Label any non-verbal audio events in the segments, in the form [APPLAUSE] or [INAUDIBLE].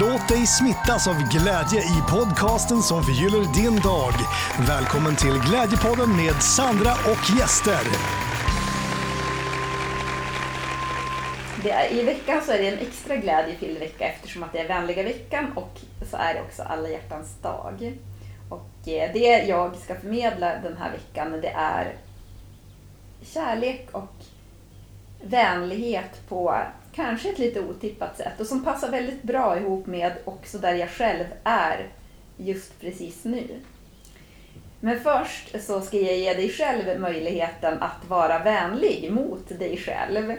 Låt dig smittas av glädje i podcasten som förgyller din dag. Välkommen till Glädjepodden med Sandra och gäster. Det är, I veckan så är det en extra glädjefylld vecka eftersom att det är vänliga veckan och så är det också alla hjärtans dag. Och eh, det jag ska förmedla den här veckan det är kärlek och vänlighet på kanske ett lite otippat sätt och som passar väldigt bra ihop med också där jag själv är just precis nu. Men först så ska jag ge dig själv möjligheten att vara vänlig mot dig själv.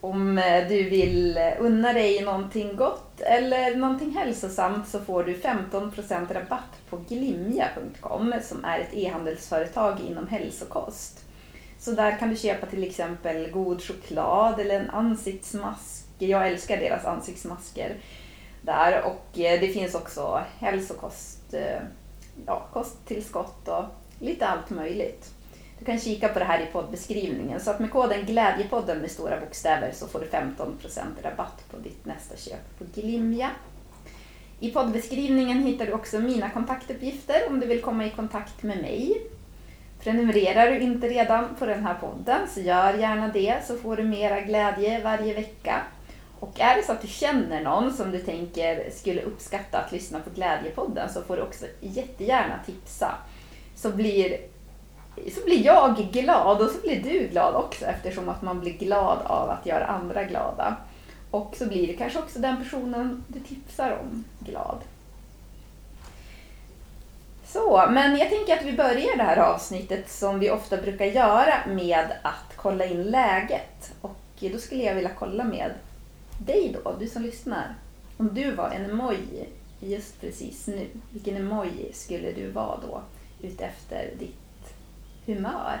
Om eh, du vill unna dig någonting gott eller någonting hälsosamt så får du 15% rabatt på glimja.com som är ett e-handelsföretag inom hälsokost. Så där kan du köpa till exempel god choklad eller en ansiktsmask. Jag älskar deras ansiktsmasker där och eh, det finns också hälsokost, eh, ja, kosttillskott och lite allt möjligt. Du kan kika på det här i poddbeskrivningen. Så att med koden Glädjepodden med stora bokstäver så får du 15% rabatt på ditt nästa köp på Glimja. I poddbeskrivningen hittar du också mina kontaktuppgifter om du vill komma i kontakt med mig. Prenumererar du inte redan på den här podden så gör gärna det så får du mera glädje varje vecka. Och är det så att du känner någon som du tänker skulle uppskatta att lyssna på Glädjepodden så får du också jättegärna tipsa. Så blir, så blir jag glad och så blir du glad också eftersom att man blir glad av att göra andra glada. Och så blir det kanske också den personen du tipsar om glad. Så, men jag tänker att vi börjar det här avsnittet som vi ofta brukar göra med att kolla in läget. Och då skulle jag vilja kolla med dig då, du som lyssnar. Om du var en emoji just precis nu, vilken emoji skulle du vara då utefter ditt humör?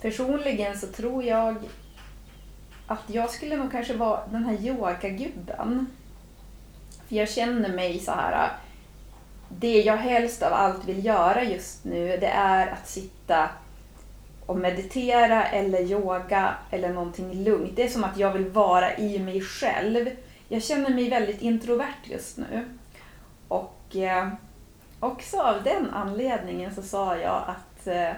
Personligen så tror jag att jag skulle nog kanske vara den här yogagubben för jag känner mig så här. Äh, det jag helst av allt vill göra just nu det är att sitta och meditera eller yoga eller någonting lugnt. Det är som att jag vill vara i mig själv. Jag känner mig väldigt introvert just nu. Och eh, också av den anledningen så sa jag att eh,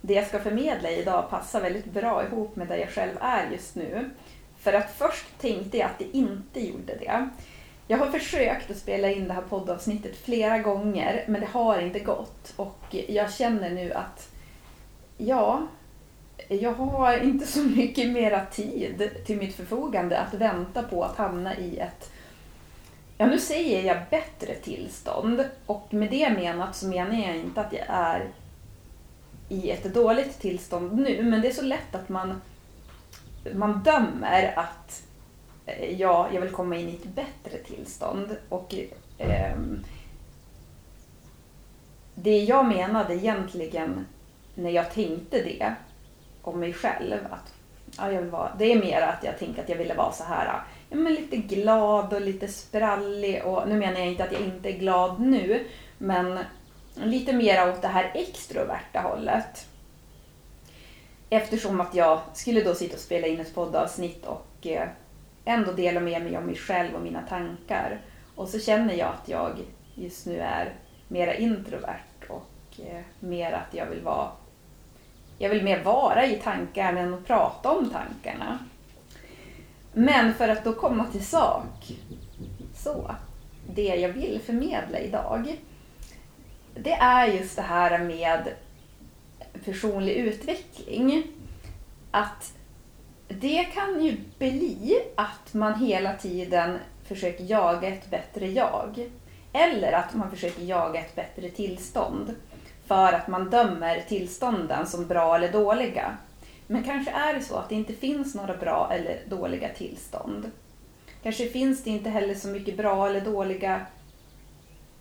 det jag ska förmedla idag passar väldigt bra ihop med där jag själv är just nu. För att först tänkte jag att det inte gjorde det. Jag har försökt att spela in det här poddavsnittet flera gånger men det har inte gått. Och jag känner nu att ja, jag har inte så mycket mera tid till mitt förfogande att vänta på att hamna i ett, ja nu säger jag bättre tillstånd. Och med det menat så menar jag inte att jag är i ett dåligt tillstånd nu men det är så lätt att man, man dömer att Eh, ja, jag vill komma in i ett bättre tillstånd. Och eh, Det jag menade egentligen när jag tänkte det om mig själv, att ja, jag vill vara, det är mer att jag tänkte att jag ville vara så här ja, men lite glad och lite sprallig. Och nu menar jag inte att jag inte är glad nu, men lite mer åt det här extroverta hållet. Eftersom att jag skulle då sitta och spela in ett poddavsnitt och eh, ändå dela med mig av mig själv och mina tankar. Och så känner jag att jag just nu är mera introvert och eh, mer att jag vill vara jag vill mer vara i tankarna än att prata om tankarna. Men för att då komma till sak. Så, det jag vill förmedla idag. Det är just det här med personlig utveckling. Att det kan ju bli att man hela tiden försöker jaga ett bättre jag. Eller att man försöker jaga ett bättre tillstånd. För att man dömer tillstånden som bra eller dåliga. Men kanske är det så att det inte finns några bra eller dåliga tillstånd. Kanske finns det inte heller så mycket bra eller dåliga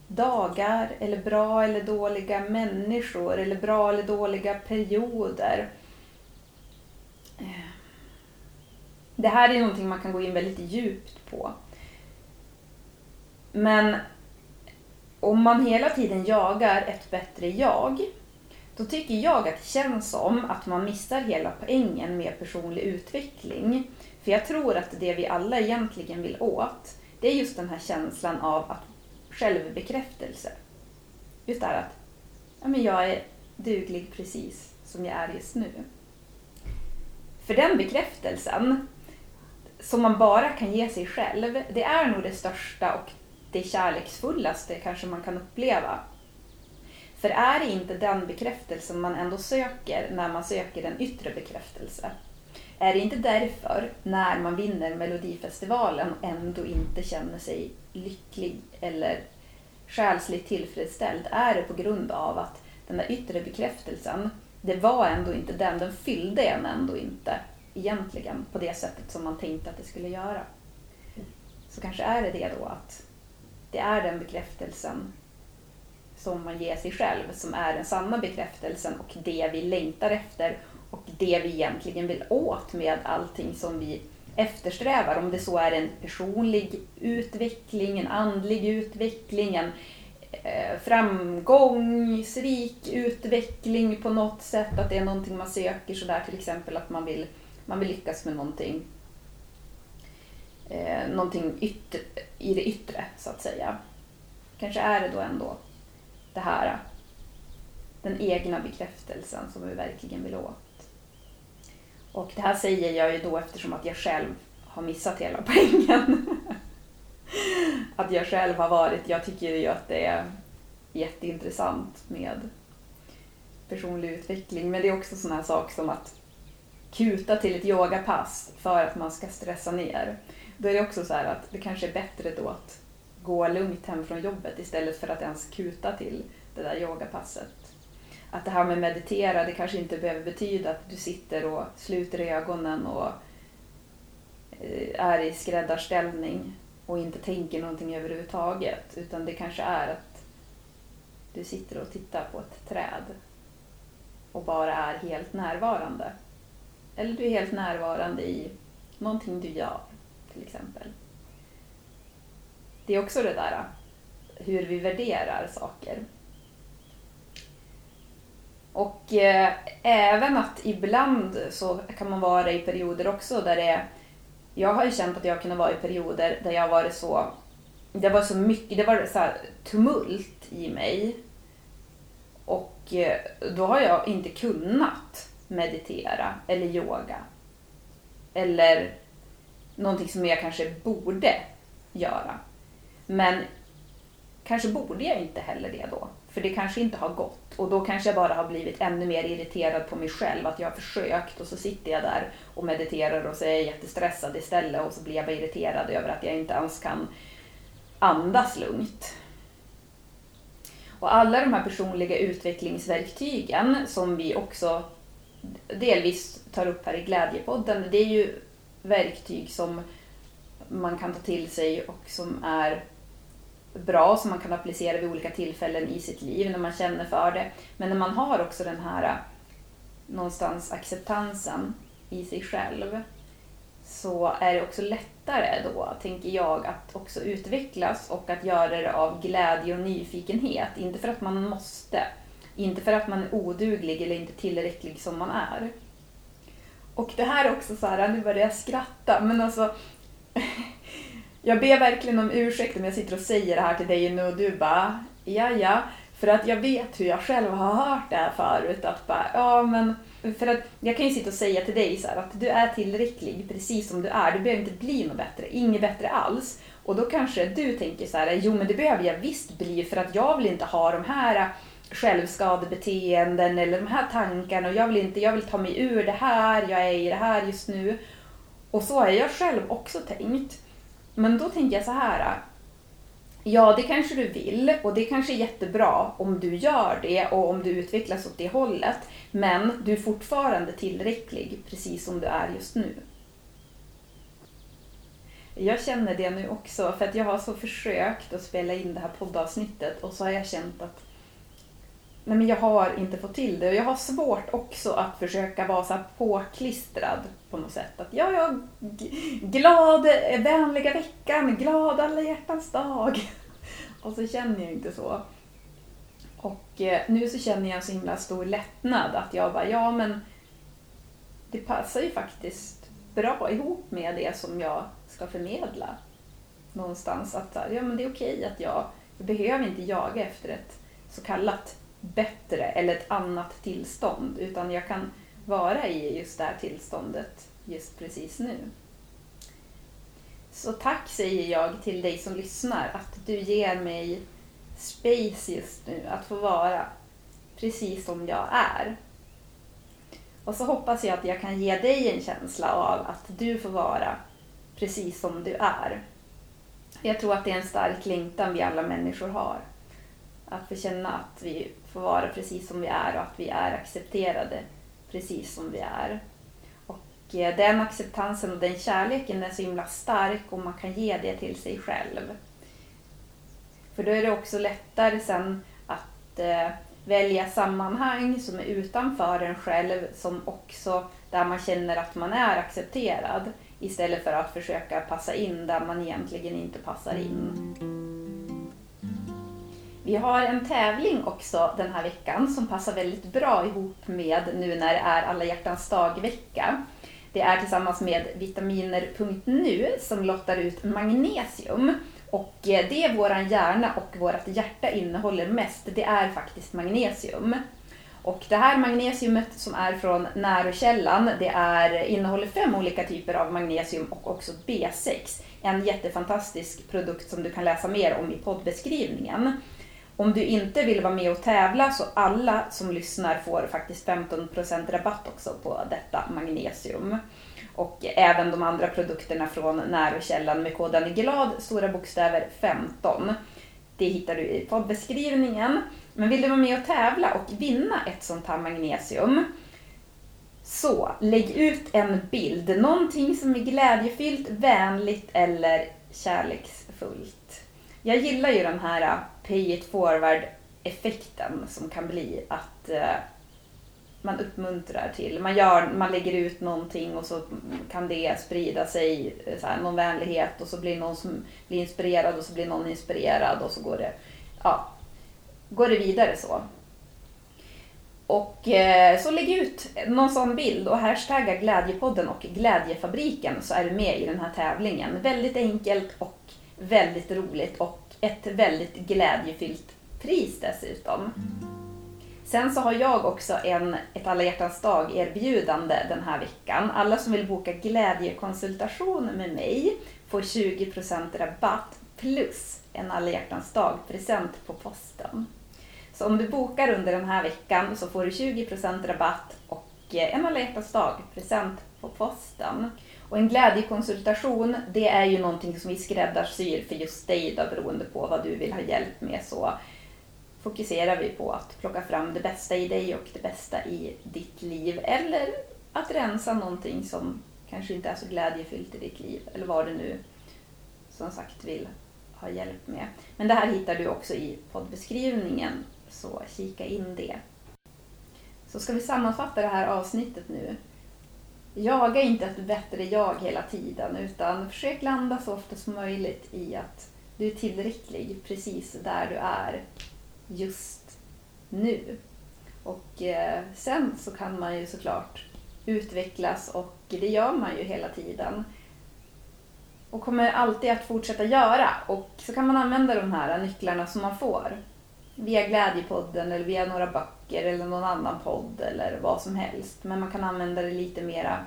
dagar eller bra eller dåliga människor eller bra eller dåliga perioder. Eh, det här är någonting man kan gå in väldigt djupt på. Men om man hela tiden jagar ett bättre jag, då tycker jag att det känns som att man missar hela poängen med personlig utveckling. För jag tror att det vi alla egentligen vill åt, det är just den här känslan av att självbekräftelse. Just det här att ja, men jag är duglig precis som jag är just nu. För den bekräftelsen, som man bara kan ge sig själv, det är nog det största och det kärleksfullaste kanske man kan uppleva. För är det inte den bekräftelsen man ändå söker när man söker en yttre bekräftelse? Är det inte därför, när man vinner Melodifestivalen, ändå inte känner sig lycklig eller själsligt tillfredsställd? Är det på grund av att den där yttre bekräftelsen, det var ändå inte den, den fyllde en ändå inte egentligen på det sättet som man tänkte att det skulle göra. Så kanske är det det då att det är den bekräftelsen som man ger sig själv som är den sanna bekräftelsen och det vi längtar efter och det vi egentligen vill åt med allting som vi eftersträvar. Om det så är en personlig utveckling, en andlig utveckling, en eh, framgångsrik utveckling på något sätt. Att det är någonting man söker sådär till exempel att man vill, man vill lyckas med någonting. Eh, någonting yttre, i det yttre så att säga. Kanske är det då ändå det här, den egna bekräftelsen som vi verkligen vill åt. Och det här säger jag ju då eftersom att jag själv har missat hela [LAUGHS] poängen. att jag själv har varit, jag tycker ju att det är jätteintressant med personlig utveckling. Men det är också sån här sak som att kuta till ett yogapass för att man ska stressa ner. Då är det också så här att det kanske är bättre då att gå lugnt hem från jobbet istället för att ens kuta till det där yogapasset. Att det här med meditera, det kanske inte behöver betyda att du sitter och sluter ögonen och eh, är i skräddarställning och inte tänker någonting överhuvudtaget. Utan det kanske är att du sitter och tittar på ett träd och bara är helt närvarande. Eller du är helt närvarande i någonting du gör, till exempel. Det är också det där hur vi värderar saker. Och eh, även att ibland så kan man vara i perioder också där det är... Jag har ju känt att jag kunnat vara i perioder där jag varit så... Det var så mycket, det var så tumult i mig. Och eh, då har jag inte kunnat meditera eller yoga. Eller någonting som jag kanske borde göra. Men kanske borde jag inte heller det då. För det kanske inte har gått. Och då kanske jag bara har blivit ännu mer irriterad på mig själv. Att jag har försökt och så sitter jag där och mediterar och så är jag jättestressad istället. Och så blir jag bara irriterad över att jag inte ens kan andas lugnt. Och alla de här personliga utvecklingsverktygen som vi också delvis tar upp här i Glädjepodden. Det är ju verktyg som man kan ta till sig och som är bra som man kan applicera vid olika tillfällen i sitt liv när man känner för det. Men när man har också den här eh, någonstans acceptansen i sig själv så är det också lättare då, tänker jag, att också utvecklas och att göra det av glädje och nyfikenhet. Inte för att man måste, inte för att man är oduglig eller inte tillräcklig som man är. Och det här är också så här, nu börjar jag skratta, men alltså [LAUGHS] jag ber verkligen om ursäkt om jag sitter och säger det här till dig nu och du bara, ja ja. För att jag vet hur jag själv har hört det här förut. Att bara, ja men, för att jag kan ju sitta och säga till dig så här, att du är tillräcklig precis som du är. Du behöver inte bli något bättre, inget bättre alls. Och då kanske du tänker så här, jo men det behöver jag visst bli för att jag vill inte ha de här självskadebeteenden eller de här tankarna och jag vill inte, jag vill ta mig ur det här, jag är i det här just nu. Och så har jag själv också tänkt. Men då tänker jag så här. Ja, det kanske du vill och det kanske är jättebra om du gör det och om du utvecklas åt det hållet. Men du är fortfarande tillräcklig precis som du är just nu. Jag känner det nu också för att jag har så försökt att spela in det här poddavsnittet och så har jag känt att nej men jag har inte fått till det. Och jag har svårt också att försöka vara så påklistrad på något sätt. Att ja, jag glad, eh, vänliga veckan, glad alla hjärtans dag. [LAUGHS] Och så känner jag inte så. Och eh, nu så känner jag en så himla stor lättnad att jag bara, ja men det passar ju faktiskt bra ihop med det som jag ska förmedla. Någonstans att ja, men det är okej att jag, jag behöver inte jaga efter ett så kallat bättre eller ett annat tillstånd utan jag kan vara i just det här tillståndet just precis nu. Så tack säger jag till dig som lyssnar att du ger mig space just nu att få vara precis som jag är. Och så hoppas jag att jag kan ge dig en känsla av att du får vara precis som du är. Jag tror att det är en stark längtan vi alla människor har. Att få känna att vi får vara precis som vi är och att vi är accepterade precis som vi är. Och eh, den acceptansen och den kärleken är så himla stark och man kan ge det till sig själv. För då är det också lättare sen att eh, välja sammanhang som är utanför en själv, som också där man känner att man är accepterad istället för att försöka passa in där man egentligen inte passar in. Vi har en tävling också den här veckan som passar väldigt bra ihop med nu när det är alla hjärtans dag-vecka. Det är tillsammans med vitaminer.nu som lottar ut magnesium. Och eh, det våran hjärna och vårt hjärta innehåller mest, det är faktiskt magnesium. Och det här magnesiumet som är från närokällan, det är, innehåller fem olika typer av magnesium och också B6. En jättefantastisk produkt som du kan läsa mer om i poddbeskrivningen. Om du inte vill vara med och tävla så alla som lyssnar får faktiskt 15% rabatt också på detta magnesium. Och även de andra produkterna från närokällan med koden GLAD, stora bokstäver 15. Det hittar du i poddbeskrivningen. Men vill du vara med och tävla och vinna ett sånt här magnesium så lägg ut en bild, någonting som är glädjefyllt, vänligt eller kärleksfullt. Jag gillar ju den här pay it forward effekten som kan bli att eh, man uppmuntrar till. Man, gör, man lägger ut någonting och så kan det sprida sig, eh, så här, någon vänlighet och så blir någon som blir inspirerad och så blir någon inspirerad och så går det, ja, går det vidare så. Och eh, så lägg ut någon sån bild och hashtagga Glädjepodden och Glädjefabriken så är du med i den här tävlingen. Väldigt enkelt och väldigt roligt och ett väldigt glädjefyllt pris dessutom. Sen så har jag också en ett alla hjärtans dag erbjudande den här veckan. Alla som vill boka glädjekonsultation med mig får 20% rabatt plus en alla hjärtans dag present på posten. Så om du bokar under den här veckan så får du 20% rabatt och Eh, en alla hjärtans dag present på posten. Och en glädjekonsultation, det är ju någonting som vi skräddarsyr för just dig då, beroende på vad du vill ha hjälp med. Så fokuserar vi på att plocka fram det bästa i dig och det bästa i ditt liv. Eller att rensa någonting som kanske inte är så glädjefyllt i ditt liv. Eller vad du nu som sagt vill ha hjälp med. Men det här hittar du också i poddbeskrivningen, så kika in det. Så ska vi sammanfatta det här avsnittet nu. Jaga inte ett bättre jag hela tiden utan försök landa så ofta som möjligt i att du är tillräcklig precis där du är just nu. Och eh, sen så kan man ju såklart utvecklas och det gör man ju hela tiden. Och kommer alltid att fortsätta göra. Och så kan man använda de här nycklarna som man får. Via Glädjepodden eller via några böcker eller någon annan podd eller vad som helst. Men man kan använda det lite mera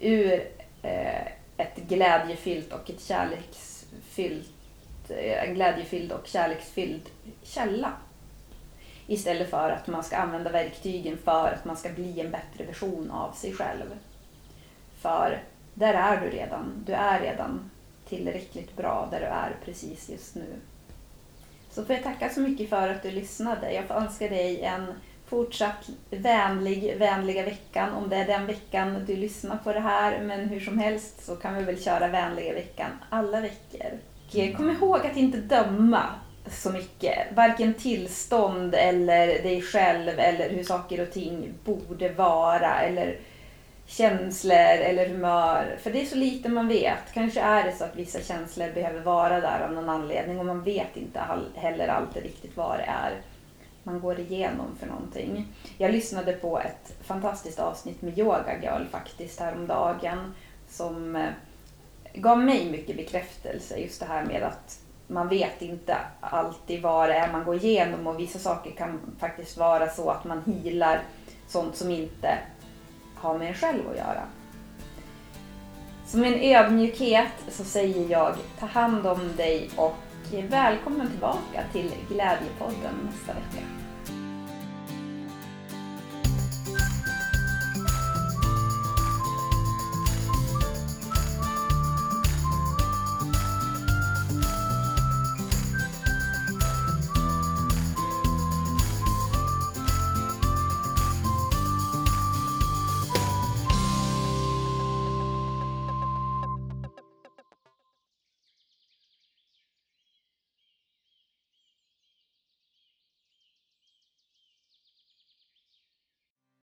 ur eh, ett glädjefyllt och ett kärleksfyllt Eh, en glädjefylld och kärleksfylld källa. Istället för att man ska använda verktygen för att man ska bli en bättre version av sig själv. För där är du redan. Du är redan tillräckligt bra där du är precis just nu. Så får jag tacka så mycket för att du lyssnade. Jag får önska dig en fortsatt vänlig, vänliga veckan om det är den veckan du lyssnar på det här. Men hur som helst så kan vi väl köra vänliga veckan alla veckor. Och kom ihåg att inte döma så mycket. Varken tillstånd eller dig själv eller hur saker och ting borde vara eller känslor eller humör. För det är så lite man vet. Kanske är det så att vissa känslor behöver vara där av någon anledning och man vet inte heller alltid riktigt vad det är man går igenom för någonting. Jag lyssnade på ett fantastiskt avsnitt med Yoga Girl faktiskt häromdagen som eh, gav mig mycket bekräftelse. Just det här med att man vet inte alltid vad det är man går igenom och vissa saker kan faktiskt vara så att man healar sånt som inte har med er själv att göra. Så med en ödmjukhet så säger jag ta hand om dig och välkommen tillbaka till Glädjepodden nästa vecka.